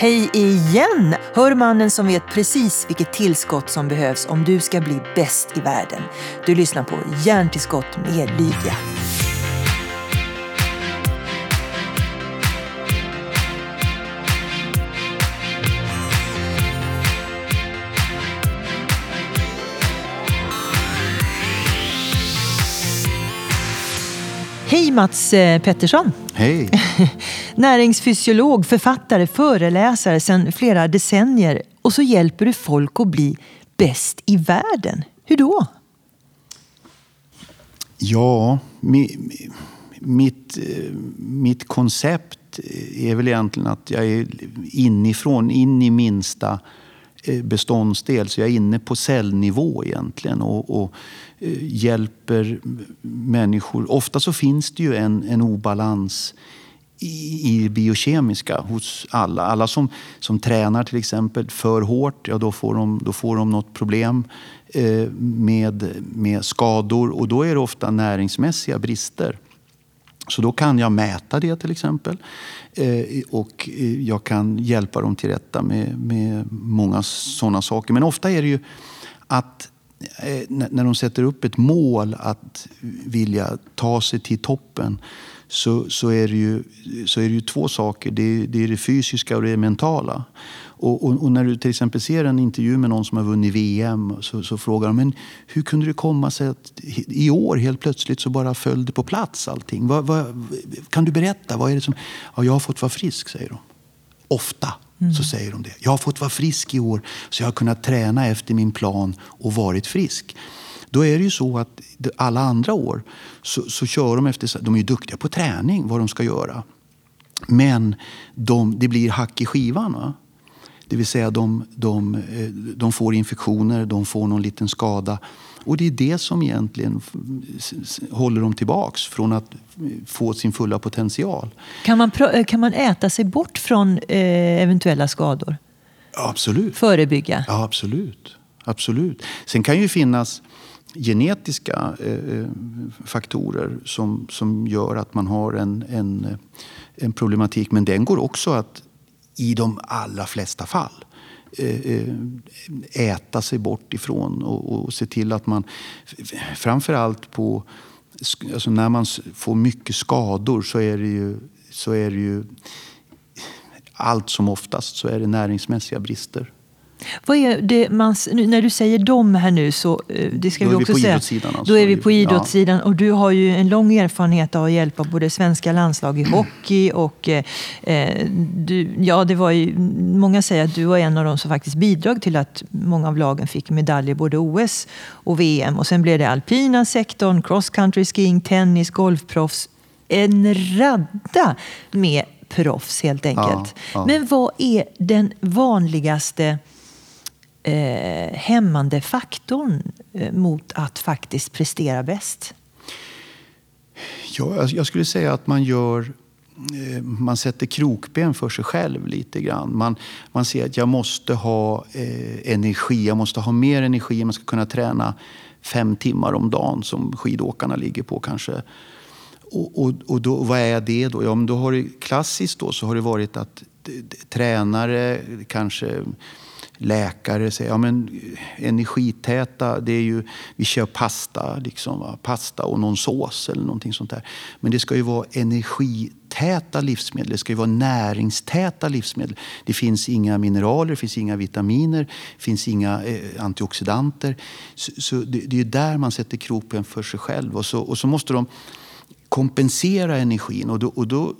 Hej igen! Hör mannen som vet precis vilket tillskott som behövs om du ska bli bäst i världen. Du lyssnar på Hjärntillskott med Lydia. Hej Mats eh, Pettersson! Hej! Näringsfysiolog, författare, föreläsare sedan flera decennier. Och så hjälper du folk att bli bäst i världen. Hur då? Ja, mi, mitt, eh, mitt koncept är väl egentligen att jag är inifrån, in i minsta eh, beståndsdel. Så jag är inne på cellnivå egentligen och, och eh, hjälper människor. Ofta så finns det ju en, en obalans i, i biokemiska hos alla. Alla som, som tränar till exempel för hårt, ja, då, får de, då får de något problem eh, med, med skador och då är det ofta näringsmässiga brister. Så då kan jag mäta det till exempel. Eh, och eh, jag kan hjälpa dem till rätta med, med många sådana saker. Men ofta är det ju att eh, när de sätter upp ett mål att vilja ta sig till toppen så, så, är, det ju, så är det ju två saker. Det är, det är det fysiska och det mentala. Och, och, och, när du till exempel ser en intervju med någon som har vunnit VM så, så frågar de men hur kunde det komma sig att i år helt plötsligt så bara föll det på plats allting. Vad, vad, kan du berätta? Vad är det som... Ja, jag har fått vara frisk, säger de. Ofta mm. så säger de det. Jag har fått vara frisk i år så jag har kunnat träna efter min plan och varit frisk. Då är det ju så att alla andra år så, så kör de efter... De är ju duktiga på träning, vad de ska göra. Men de, det blir hack i skivan. Va? Det vill säga de, de, eh, de får infektioner, de får någon liten skada. Och det är det som egentligen håller dem tillbaks från att få sin fulla potential. Kan man, eh, kan man äta sig bort från eh, eventuella skador? Absolut. Förebygga? Ja, absolut. absolut. Sen kan ju finnas genetiska eh, eh, faktorer som, som gör att man har en, en, eh, en problematik. Men den går också att i de allra flesta fall eh, äta sig bort ifrån och, och se till att man framförallt på alltså när man får mycket skador så är det ju, så är det ju allt som oftast så är det näringsmässiga brister. Vad är det man, när du säger dem här nu så eh, det ska då vi också säga. Alltså. Då är vi på idrottssidan ja. och du har ju en lång erfarenhet av att hjälpa både svenska landslag i hockey och eh, eh, du, ja, det var ju, många säger att du var en av de som faktiskt bidrog till att många av lagen fick medaljer både OS och VM och sen blev det alpina sektorn, cross country skiing, tennis, golfproffs. En radda med proffs helt enkelt. Ja, ja. Men vad är den vanligaste eh, hämmande faktorn eh, mot att faktiskt prestera bäst? Ja, alltså, jag skulle säga att man gör eh, man sätter krokben för sig själv lite grann. Man, man ser att jag måste ha eh, energi, jag måste ha mer energi. Man ska kunna träna fem timmar om dagen som skidåkarna ligger på kanske. Och, och, och då, vad är det då? Ja, men då har det, klassiskt då så har det varit att eh, tränare kanske läkare säger ja, men eh, energitäta, det är ju, vi kör pasta, liksom, va? pasta och någon sås eller någonting sånt där. Men det ska ju vara energitäta livsmedel, det ska ju vara näringstäta livsmedel. Det finns inga mineraler, det finns inga vitaminer, det finns inga eh, antioxidanter. Så, så det, det, är ju där man sätter kroppen för sig själv. Och så, och så måste de kompensera energin. Och då, och då,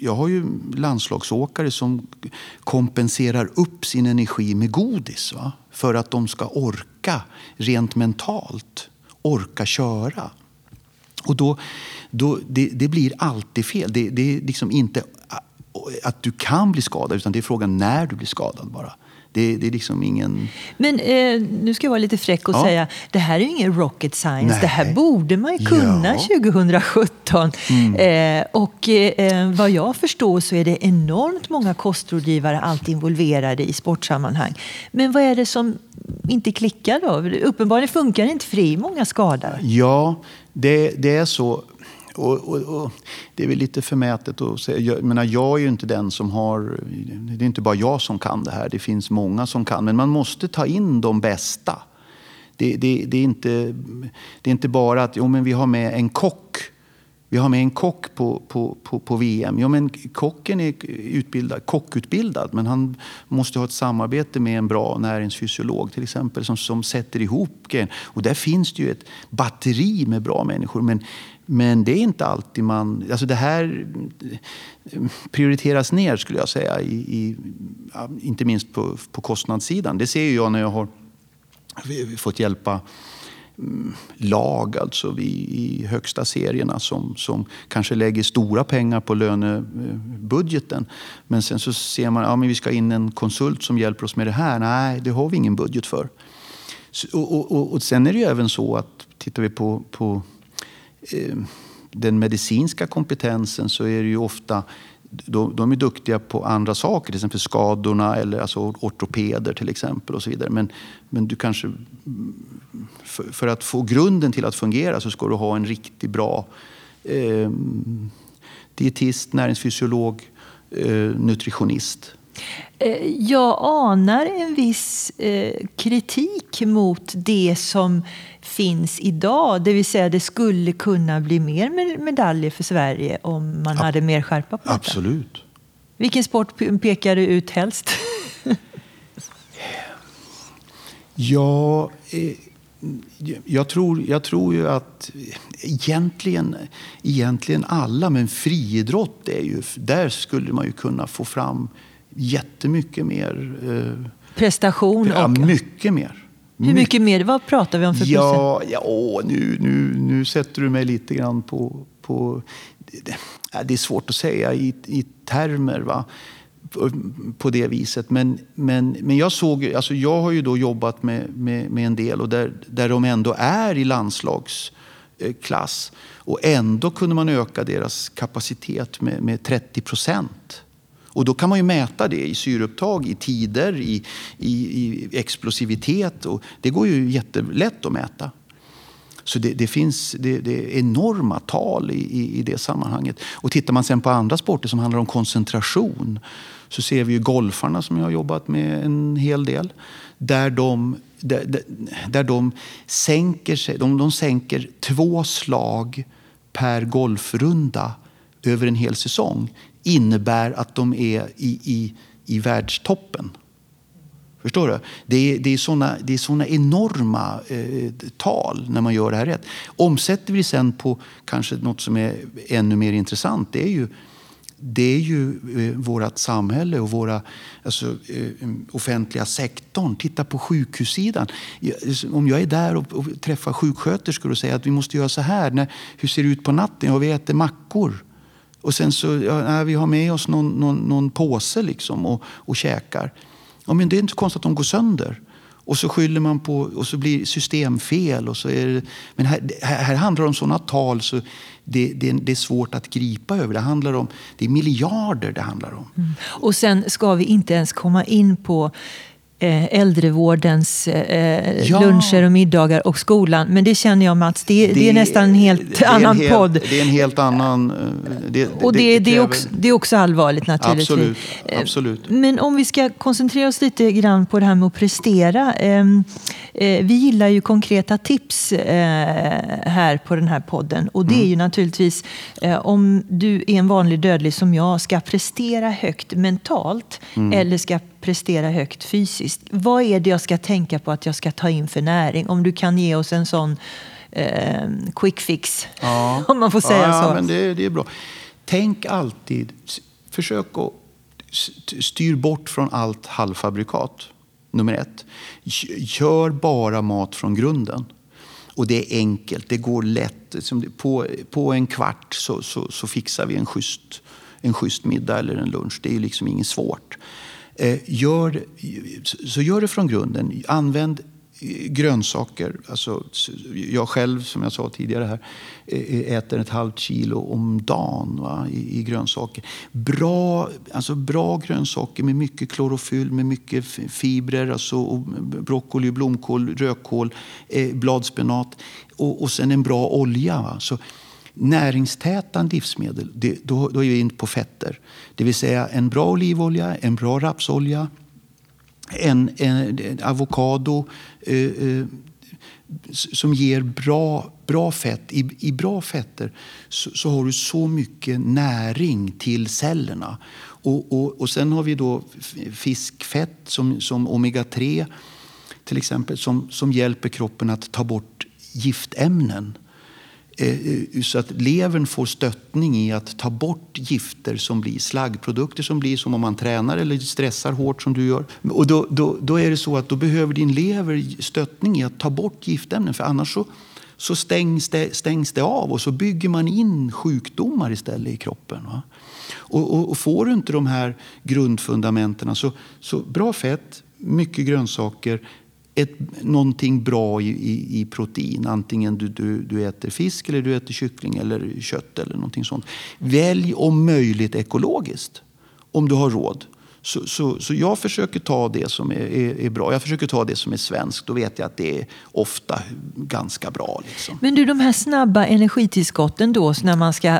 jag har ju landslagsåkare som kompenserar upp sin energi med godis. Va? För att de ska orka, rent mentalt, orka köra. Och då, då, det, det blir alltid fel. Det, det är liksom inte att du kan bli skadad, utan det är frågan när du blir skadad bara. Det, det är liksom ingen... Men eh, nu ska jag vara lite fräck och ja. säga, det här är ju ingen rocket science. Nej. Det här borde man ju kunna ja. 2017. Mm. Eh, och eh, vad jag förstår så är det enormt många kostrådgivare alltid involverade i sportsammanhang. Men vad är det som inte klickar då? Uppenbarligen funkar inte är många skador. Ja, det, det är så och, och, och, det är väl lite förmätet att säga. Jag, menar, jag är ju inte den som har... Det är inte bara jag som kan det här. Det finns många som kan. Men man måste ta in de bästa. Det, det, det är, inte, det är inte bara att jo, men vi har med en kock vi har med en kock på, på, på, på VM. Ja, men kocken är utbildad, kockutbildad, men han måste ha ett samarbete med en bra näringsfysiolog till exempel som, som sätter ihop grejen. Och där finns det ju ett batteri med bra människor. Men, men det är inte alltid man... Alltså det här prioriteras ner skulle jag säga, i, i inte minst på, på kostnadssidan. Det ser jag när jag har fått hjälpa mm, lag alltså i, högsta serierna som, som kanske lägger stora pengar på lönebudgeten. Men sen så ser man att ja, vi ska in en konsult som hjälper oss med det här. Nej, det har vi ingen budget för. Och, och, och sen är det ju även så att tittar vi på, på Eh, den medicinska kompetensen så är det ju ofta de, de, är duktiga på andra saker, till exempel skadorna eller alltså ortopeder till exempel. och så vidare. Men, men du kanske, för, för, att få grunden till att fungera så ska du ha en riktigt bra eh, dietist, näringsfysiolog, eh, nutritionist. Eh, jag anar en viss eh, kritik mot det som finns idag. Det vill säga det skulle kunna bli mer medaljer för Sverige om man hade mer skärpa på detta. Absolut. Vilken sport pekar du ut helst? ja, eh, jag tror, jag tror ju att egentligen, egentligen alla, men friidrott är ju, där skulle man ju kunna få fram jättemycket mer. Eh, Prestation? Ja, mycket mer. Hur mycket mer? Vad pratar vi om för ja, procent? Ja, åh, nu, nu, nu sätter du mig lite grann på... på det, det är svårt att säga i, i termer. Va? På, på det viset. Men, men, men jag, såg, alltså jag har ju då jobbat med, med, med en del och där, där de ändå är i landslagsklass. Och ändå kunde man öka deras kapacitet med, med 30 procent. Och då kan man ju mäta det i syreupptag, i tider, i, i, i explosivitet. Och det går ju jättelätt att mäta. Så det, det finns det, det, är enorma tal i, i, i, det sammanhanget. Och tittar man sen på andra sporter som handlar om koncentration så ser vi ju golfarna som jag har jobbat med en hel del. Där de, där, där de sänker sig, de, de sänker två slag per golfrunda över en hel säsong innebär att de är i, i, i världstoppen. Förstår du? Det är, det är såna, det är såna enorma eh, tal när man gör det här rätt. Omsätter vi det sen på kanske något som är ännu mer intressant. Det är ju, det är ju eh, vårt samhälle och våra alltså, eh, offentliga sektorn. Titta på sjukhussidan. Om jag är där och, och träffar sjuksköterskor och säger att vi måste göra så här. När, hur ser det ut på natten? Ja, vi äter mackor. Och sen så, ja, vi har med oss någon, någon, någon påse liksom och, och käkar. Ja, men det är inte konstigt att de går sönder. Och så skyller man på, och så blir systemfel. Och så är det, men här, här handlar det om sådana tal så det, det, det, är svårt att gripa över. Det handlar om det är miljarder det handlar om. Mm. Och sen ska vi inte ens komma in på äldrevårdens eh, ja. luncher och middagar och skolan. Men det känner jag Mats, det, det, det är nästan en helt annan en hel, podd. Det är en helt annan... Eh, det, och det, det, är också, det är också allvarligt naturligtvis. Absolut, absolut. Men om vi ska koncentrera oss lite grann på det här med att prestera. Ehm, eh, vi gillar ju konkreta tips eh, här på den här podden. Och det är ju mm. naturligtvis eh, om du är en vanlig dödlig som jag ska prestera högt mentalt mm. eller ska prestera högt fysiskt. Vad är det jag ska tänka på att jag ska ta in för näring? Om du kan ge oss en sån eh, quick fix, ja. om man får säga ja, så. Ja, men det, det är bra. Tänk alltid, försök att styr bort från allt halvfabrikat. Nummer ett. Gör bara mat från grunden. Och det är enkelt, det går lätt. På, på en kvart så, så, så fixar vi en schysst, en schysst middag eller en lunch. Det är liksom inget svårt. Eh, gör, så gör det från grunden. Använd eh, grönsaker. Alltså, jag själv, som jag sa tidigare, här, eh, äter ett halvt kilo om dagen va, i, i, grönsaker. Bra, alltså bra grönsaker med mycket klorofyll, med mycket fibrer. Alltså, broccoli, blomkål, rödkål, eh, bladspenat och, och sen en bra olja. Va. Så, näringstäta livsmedel, det, då, då är vi inne på fetter. Det vill säga en bra olivolja, en bra rapsolja, en, en, en avokado eh, eh, som ger bra, bra fett. I, I bra fetter så, så, har du så mycket näring till cellerna. Och, och, och sen har vi då fiskfett som, som omega-3 till exempel som, som hjälper kroppen att ta bort giftämnen. Eh, eh, så att levern får stöttning i att ta bort gifter som blir slaggprodukter som blir som om man tränar eller stressar hårt som du gör. Och då, då, då är det så att då behöver din lever stöttning i att ta bort giftämnen för annars så, så stängs, det, stängs det av och så bygger man in sjukdomar istället i kroppen. Va? Och, och, och, får du inte de här grundfundamenten så, så bra fett, mycket grönsaker, ett, någonting bra i, i, i, protein. Antingen du, du, du äter fisk, eller du äter kyckling eller kött eller någonting sånt. Välj om möjligt ekologiskt om du har råd. Så, så, så jag försöker ta det som är, är, är, bra. Jag försöker ta det som är svenskt. Då vet jag att det är ofta ganska bra. Liksom. Men du, de här snabba energitillskotten då, när man ska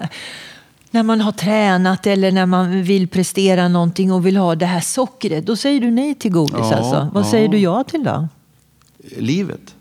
när man har tränat eller när man vill prestera någonting och vill ha det här sockret, då säger du nej till godis ja, alltså. Vad ja. säger du ja till då? Livet.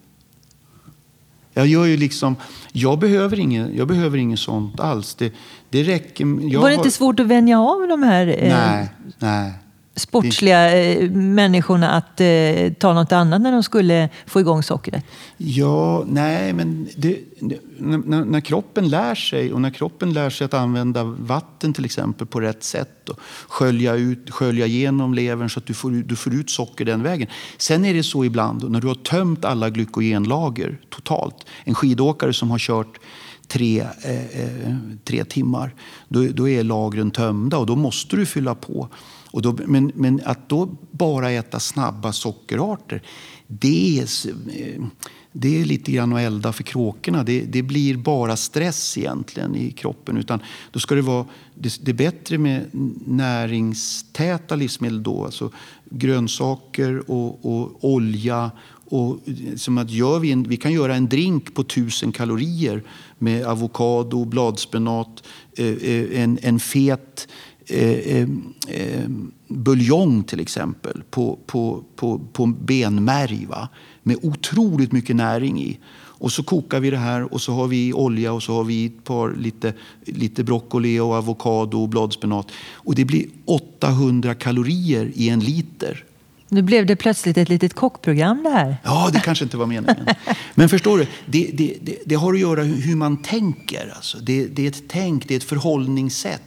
Jag gör ju liksom, jag behöver inget, jag behöver inget sånt alls. Det, det räcker. Var det inte svårt att vänja av de här eh, nej, nej sportsliga eh, människorna att eh, ta något annat när de skulle få igång sockret? Ja, nej, men det, det, när, när, kroppen lär sig och när kroppen lär sig att använda vatten till exempel på rätt sätt och skölja, ut, skölja igenom levern så att du får, du får ut socker den vägen. Sen är det så ibland när du har tömt alla glykogenlager totalt. En skidåkare som har kört tre, eh, eh tre timmar, då, då är lagren tömda och då måste du fylla på. Och då, men, men att då bara äta snabba sockerarter, det är, eh, det är lite grann att elda för kråkorna. Det, det, blir bara stress egentligen i kroppen. Utan då ska det vara det, det är bättre med näringstäta livsmedel då. Alltså grönsaker och, och olja. Och eh, som att gör vi, en, vi kan göra en drink på tusen kalorier med avokado, bladspenat, eh, en, en fet eh, eh, eh, buljong till exempel på, på, på, på benmärg. Va? Med otroligt mycket näring i. Och så kokar vi det här och så har vi olja och så har vi ett par lite, lite broccoli och avokado och bladspenat. Och det blir 800 kalorier i en liter. Nu blev det plötsligt ett litet kockprogram det här. Ja, det kanske inte var meningen. Men förstår du, det, det, det, det har att göra hur man tänker. Alltså. Det, det är ett tänk, det är ett förhållningssätt.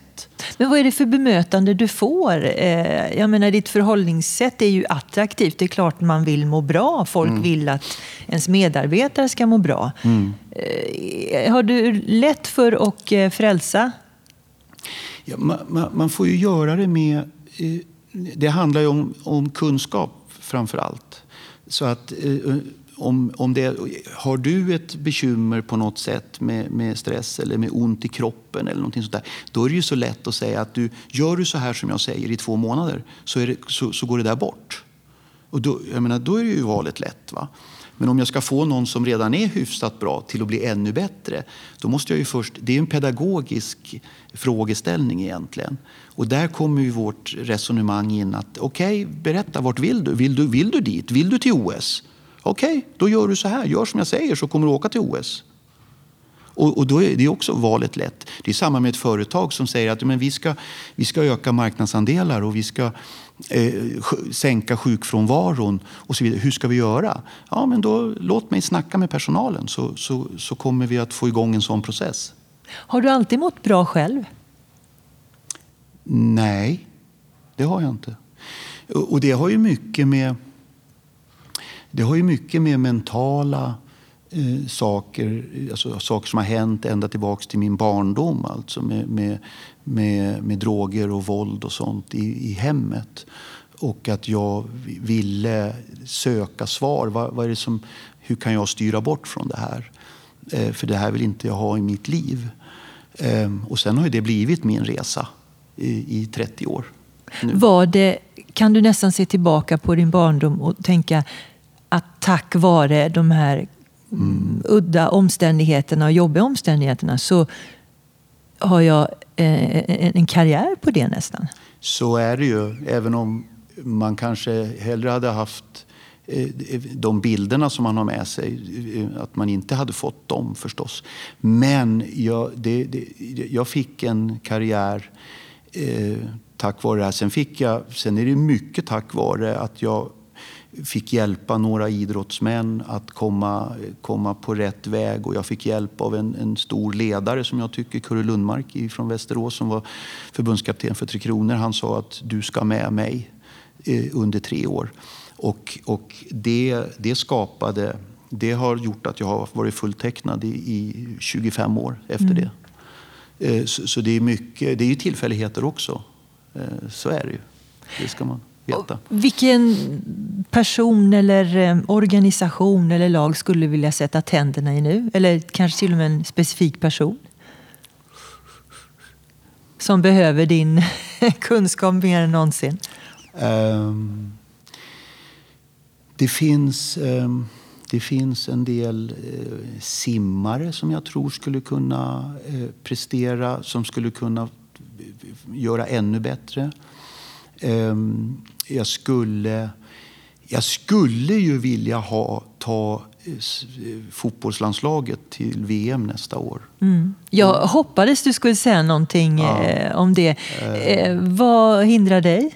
Men vad är det för bemötande du får? Eh, jag menar, ditt förhållningssätt är ju attraktivt. Det är klart man vill må bra. Folk mm. vill att ens medarbetare ska må bra. Mm. Eh, har du lätt för att eh, frälsa? Ja, man, man, man, får ju göra det med... Det handlar ju om, om kunskap framför allt. Så att om, om det, har du ett bekymmer på något sätt med, med, stress eller med ont i kroppen eller någonting sånt där, då är det ju så lätt att säga att du, gör du så här som jag säger i två månader så, det, så, så går det där bort. Och då, jag menar, då är det ju valet lätt. Va? Men om jag ska få någon som redan är hyfsat bra till att bli ännu bättre, då måste jag ju först... Det är en pedagogisk frågeställning egentligen. Och där kommer ju vårt resonemang in att okej, okay, berätta, vart vill du? Vill, du? vill du dit? Vill du till OS? Okej, okay, då gör du så här. Gör som jag säger så kommer du åka till OS. Och, och då är det också valet lätt. Det är samma med ett företag som säger att men vi, ska, vi ska öka marknadsandelar och vi ska eh, sänka sjukfrånvaron. Och så vidare. Hur ska vi göra? Ja, men då, låt mig snacka med personalen så, så, så kommer vi att få igång en sån process. Har du alltid mått bra själv? Nej, det har jag inte. Och det har ju mycket med det har ju mycket med mentala eh, saker, alltså saker som har hänt ända tillbaka till min barndom. Alltså med, med, med, med droger och våld och sånt i, i hemmet. Och att jag ville söka svar. Vad, vad är det som, hur kan jag styra bort från det här? Eh, för det här vill inte jag ha i mitt liv. Eh, och sen har ju det blivit min resa i, i 30 år. Nu. Var det, kan du nästan se tillbaka på din barndom och tänka att tack vare de här mm. udda omständigheterna och jobbiga omständigheterna så har jag eh, en karriär på det nästan. Så är det ju, även om man kanske hellre hade haft eh, de bilderna som man har med sig, eh, att man inte hade fått dem förstås. Men jag, det, det, jag fick en karriär eh, tack vare det här. Sen, fick jag, sen är det mycket tack vare att jag fick hjälpa några idrottsmän att komma, komma på rätt väg och jag fick hjälp av en, en stor ledare som jag tycker, Kurre Lundmark från Västerås som var förbundskapten för Tre Kronor. Han sa att du ska med mig eh, under tre år. Och, och det, det skapade, det har gjort att jag har varit fulltecknad i, i 25 år efter mm. det. Eh, så, så, det är mycket, det är ju tillfälligheter också. Eh, så är det ju. Det ska man veta. Vilken person eller eh, organisation eller lag skulle du vilja sätta tänderna i nu? Eller kanske till och med en specifik person? Som behöver din kunskap mer än någonsin? Um, det finns... Um, det finns en del eh, simmare som jag tror skulle kunna eh, prestera, som skulle kunna göra ännu bättre. Eh, jag skulle, jag skulle ju vilja ha, ta eh, fotbollslandslaget till VM nästa år. Mm. Jag hoppades du skulle säga någonting ja. Eh, om det. Eh, vad hindrar dig?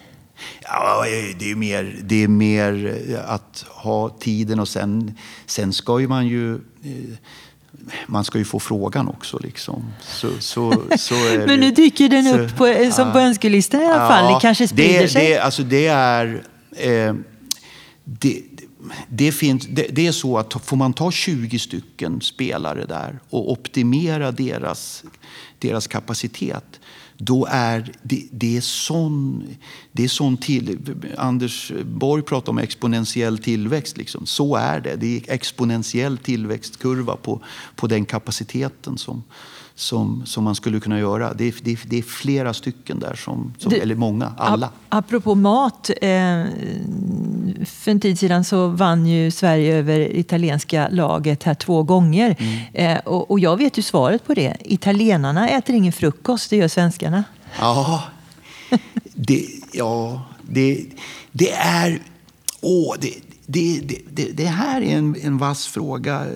Ja, det, är mer, det är mer att ha tiden och sen, sen ska ju man ju man ska ju få frågan också. Liksom. Så, så, så Men nu dyker den så, upp på, som ja, på önskelistan i alla fall. Ja, det kanske sprider det, sig? Det, alltså det är... Eh, det, det, finns, det, det, är så att får man ta 20 stycken spelare där och optimera deras, deras kapacitet då är det, det är sån, det är sån till, Anders Borg pratar om exponentiell tillväxt. Liksom. Så är det. Det är exponentiell tillväxtkurva på, på den kapaciteten som, som, som man skulle kunna göra. Det är, det är, det är flera stycken där, som, som, du, eller många, alla. Apropå mat. Eh, för en tid sedan så vann ju Sverige över italienska laget här två gånger. Mm. Eh, och, och, jag vet ju svaret på det. Italienarna äter ingen frukost, det gör svenskarna. Ja, det, ja, det, det är... Åh, det, det, det, det här är en, en vass fråga,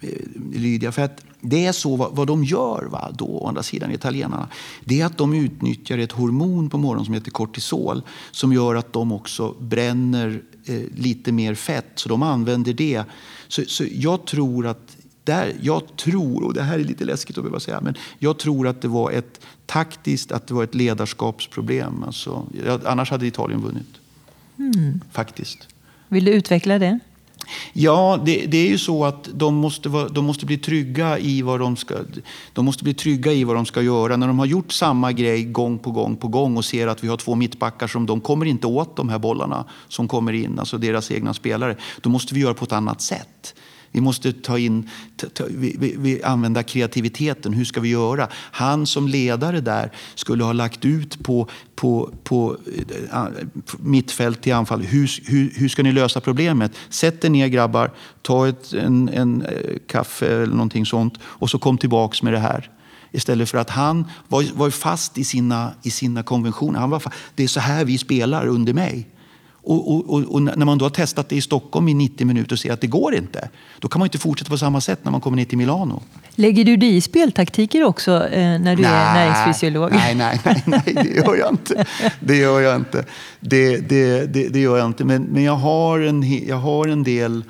eh, Lydia. För att det är så vad, vad de gör va, då, å andra sidan, italienarna. Det är att de utnyttjar ett hormon på morgonen som heter kortisol som gör att de också bränner eh, lite mer fett. Så de använder det. Så, så jag tror att där, jag tror, och det här är lite läskigt att behöva säga, men jag tror att det var ett taktiskt, att det var ett ledarskapsproblem. Alltså, annars hade Italien vunnit. Mm. Faktiskt. Vill du utveckla det? Ja, det, det, är ju så att de måste, vara, de måste bli trygga i vad de ska de måste bli trygga i vad de ska göra. När de har gjort samma grej gång på gång på gång och ser att vi har två mittbackar som de kommer inte åt de här bollarna som kommer in, alltså deras egna spelare. Då måste vi göra på ett annat sätt. Vi måste ta in, ta, vi, vi, vi använda kreativiteten. Hur ska vi göra? Han som ledare där skulle ha lagt ut på, på, på eh, eh, mittfält till anfall. Hur, hur, hur ska ni lösa problemet? Sätt er ner grabbar, ta ett, en, en eh, kaffe eller någonting sånt och så kom tillbaks med det här. Istället för att han var, var fast i sina, i sina konventioner. Han var, det är så här vi spelar under mig. Och, och, och, och, när man då har testat det i Stockholm i 90 minuter och ser att det går inte, då kan man inte fortsätta på samma sätt när man kommer ner till Milano. Lägger du dig i speltaktiker också eh, när du nej, är näringsfysiolog? Nej, nej, nej, nej, det gör jag inte. Det gör jag inte. Det, det, det, det gör jag inte. Men, men jag, har en, jag har en del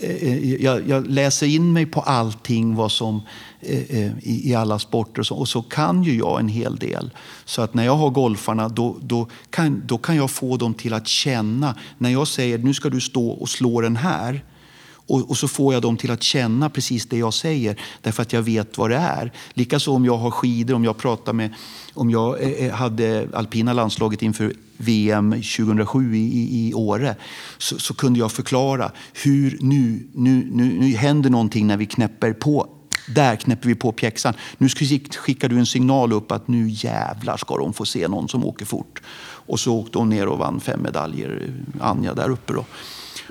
Eh, eh, jag, jag, läser in mig på allting vad som, eh, i, i, alla sporter och så, och så, kan ju jag en hel del. Så att när jag har golfarna då, då, kan, då kan jag få dem till att känna. När jag säger nu ska du stå och slå den här och, och, så får jag dem till att känna precis det jag säger därför att jag vet vad det är. Likaså om jag har skidor, om jag pratar med, om jag eh, eh hade alpina landslaget inför VM 2007 i, i Åre så, så, kunde jag förklara hur nu, nu, nu, nu händer någonting när vi knäpper på där knäpper vi på pjäxan. Nu skickar du en signal upp att nu jävlar ska de få se någon som åker fort. Och så åkte hon ner och vann fem medaljer, eh, Anja där uppe. Då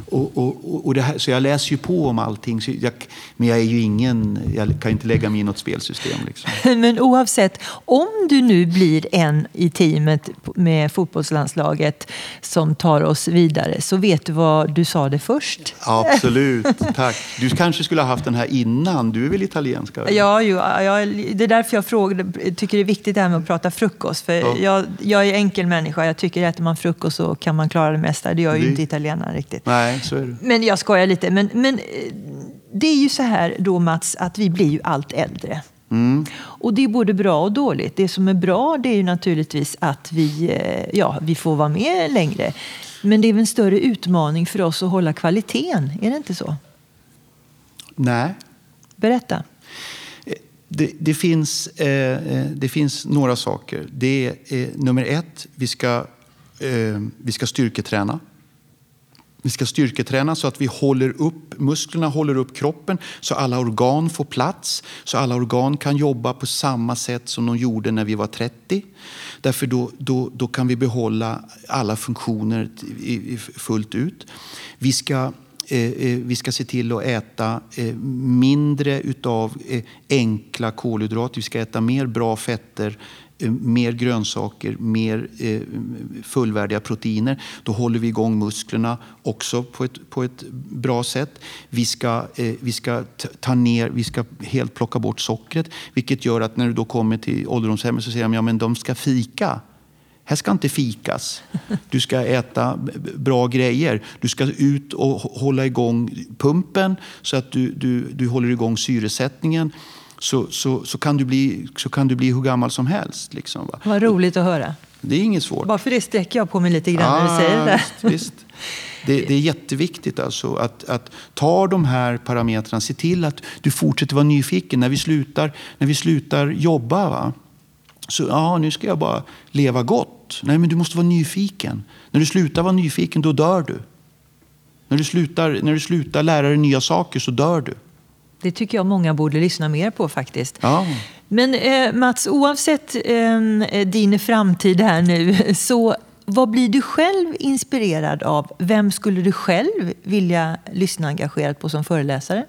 och, och, och här, så jag läser ju på om allting. Jag, men jag är ju ingen, jag kan inte lägga mig i något spelsystem. Liksom. Men oavsett, om du nu blir en i teamet med fotbollslandslaget som tar oss vidare, så vet du vad du sa det först? Absolut, tack. Du kanske skulle ha haft den här innan, du är väl italienska? Ja, jo, ja, det är därför jag frågar, tycker det är viktigt det här med att prata frukost. För ja. jag, jag är enkel människa, jag tycker att äter man frukost så kan man klara det mesta. Det gör ju det... inte italienarna riktigt. Nej, så är det. Men jag skojar lite. Men, men eh, det är ju så här då Mats, att vi blir ju allt äldre. Mm. Och det är både bra och dåligt. Det som är bra det är ju naturligtvis att vi, eh, ja, vi får vara med längre. Men det är väl en större utmaning för oss att hålla kvaliteten, är det inte så? Nej. Berätta. Eh, det, det finns, eh, det finns några saker. Det är eh, nummer ett, vi ska, eh, vi ska styrketräna. Vi ska styrketräna så att vi håller upp, musklerna håller upp kroppen så alla organ får plats. Så alla organ kan jobba på samma sätt som de gjorde när vi var 30. Därför då, då, då kan vi behålla alla funktioner fullt ut. Vi ska eh, eh, vi ska se till att äta eh, mindre utav eh, enkla kolhydrater. Vi ska äta mer bra fetter, Eh, mer grönsaker, mer eh, fullvärdiga proteiner. Då håller vi igång musklerna också på ett, på ett bra sätt. Vi ska, eh, vi ska ta ner, vi ska helt plocka bort sockret. Vilket gör att när du då kommer till ålderdomshemmet så säger de ja men de ska fika. Här ska inte fikas. Du ska äta bra grejer. Du ska ut och hålla igång pumpen så att du, du, du håller igång syresättningen så, så, så, kan du bli, så kan du bli hur gammal som helst. Liksom, va? Vad roligt att höra. Det är inget svårt. Bara för det sträcker jag på mig lite grann ah, när du säger det. Visst, visst. Det, det, är jätteviktigt alltså att, att ta de här parametrarna. Se till att du fortsätter vara nyfiken. När vi slutar, när vi slutar jobba, va? så ja, nu ska jag bara leva gott. Nej, men du måste vara nyfiken. När du slutar vara nyfiken, då dör du. När du slutar, när du slutar lära dig nya saker så dör du. Det tycker jag många borde lyssna mer på faktiskt. Ja. Men eh, Mats, oavsett eh, din framtid här nu, så vad blir du själv inspirerad av? Vem skulle du själv vilja lyssna engagerat på som föreläsare?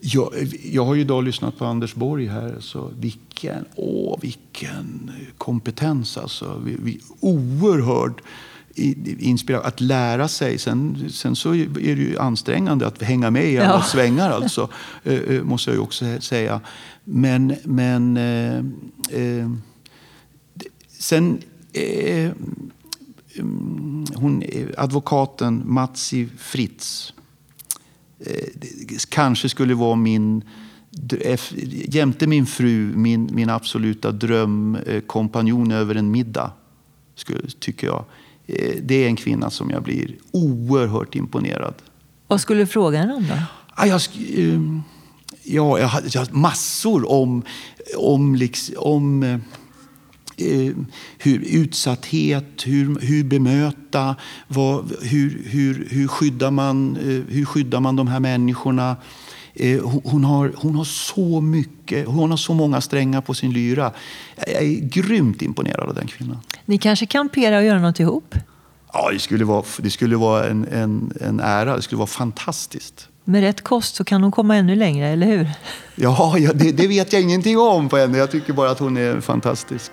Jag, jag har ju idag lyssnat på Anders Borg här. Så vilken, åh, vilken kompetens alltså. Vi, vi, oerhörd inspirera, att lära sig. Sen, sen så är det ju ansträngande att hänga med i alla ja. svängar, alltså, eh, eh, måste jag ju också säga. Men, men eh, eh, sen... Eh, mm, hon, advokaten Matsi Fritz eh, kanske skulle vara min jämte min fru, min, min absoluta drömkompanjon över en middag, skulle, tycker jag. Eh, det är en kvinna som jag blir oerhört imponerad. Vad skulle du fråga henne om då? Jag, ehm, ja, jag har, jag har massor om, om, liksom, om eh, eh, hur utsatthet, hur, hur bemöta, vad, hur, hur, hur, skyddar man, eh, hur skyddar man de här människorna? Eh, hon, har, hon har så mycket, hon har så många strängar på sin lyra. Jag är grymt imponerad av den kvinnan. Ni kanske kamperar och gör något ihop? Ja, det skulle vara, det skulle vara en, en, en ära. Det skulle vara fantastiskt. Med rätt kost så kan hon komma ännu längre, eller hur? Ja, ja det, det, vet jag ingenting om på henne. Jag tycker bara att hon är fantastisk.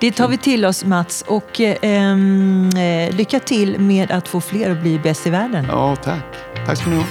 Det tar vi till oss Mats och ehm, eh, lycka till med att få fler att bli bäst i världen. Ja, tack. Tack ska ni ha.